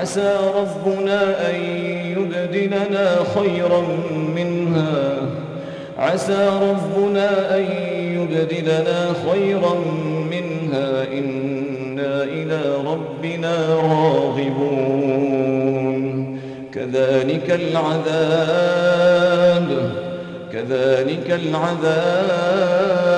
عسى ربنا أن يبدلنا خيرا منها. عسى ربنا أن يبدلنا خيرا منها. إنا إلى ربنا راغبون. كذلك العذاب كذلك العذاب.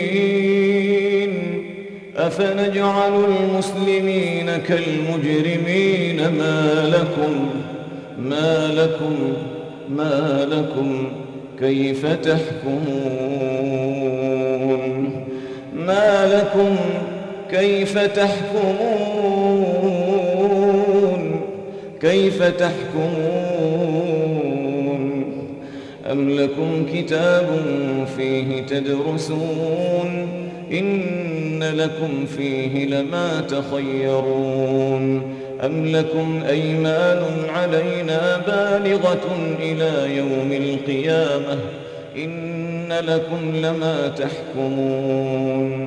أفنجعل المسلمين كالمجرمين ما لكم ما لكم ما لكم كيف تحكمون؟ ما لكم كيف تحكمون؟ كيف تحكمون؟ أم لكم كتاب فيه تدرسون؟ إن لكم فيه لما تخيرون أم لكم أيمان علينا بالغة إلى يوم القيامة إن لكم لما تحكمون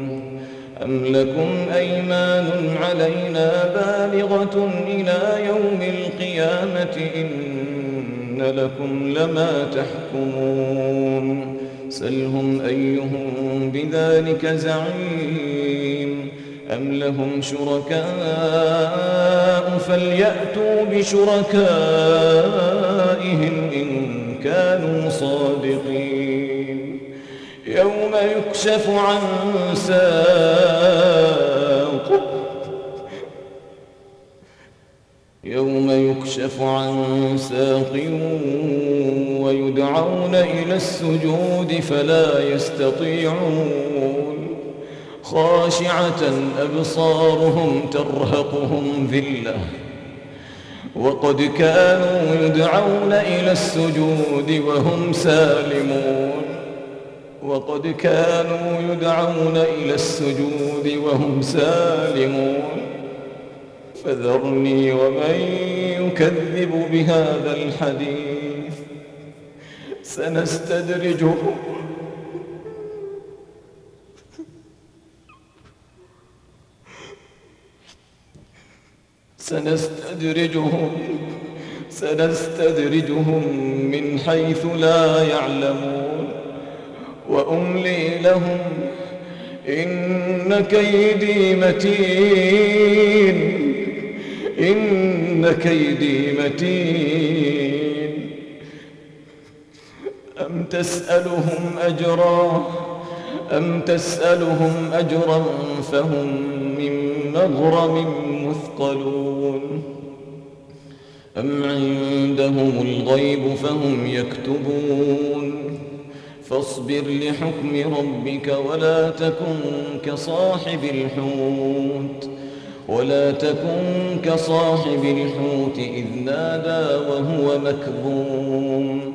أم لكم أيمان علينا بالغة إلى يوم القيامة إن لكم لما تحكمون سلهم أيهم بذلك زعيم أم لهم شركاء فليأتوا بشركائهم إن كانوا صادقين يوم يكشف عن ساق يوم يكشف عن ساق ويدعون إلى السجود فلا يستطيعون. خاشعة أبصارهم ترهقهم ذلة. وقد كانوا يدعون إلى السجود وهم سالمون. وقد كانوا يدعون إلى السجود وهم سالمون. فذرني ومن يكذب بهذا الحديث. سنستدرجهم سنستدرجهم سنستدرجهم من حيث لا يعلمون. وأملي لهم إن كيدي متين إن كيدي متين. أم تسألهم أجرا أم تسألهم أجرا فهم من مغرم مثقلون أم عندهم الغيب فهم يكتبون فاصبر لحكم ربك ولا تكن كصاحب الحوت ولا تكن كصاحب الحوت إذ نادى وهو مكظوم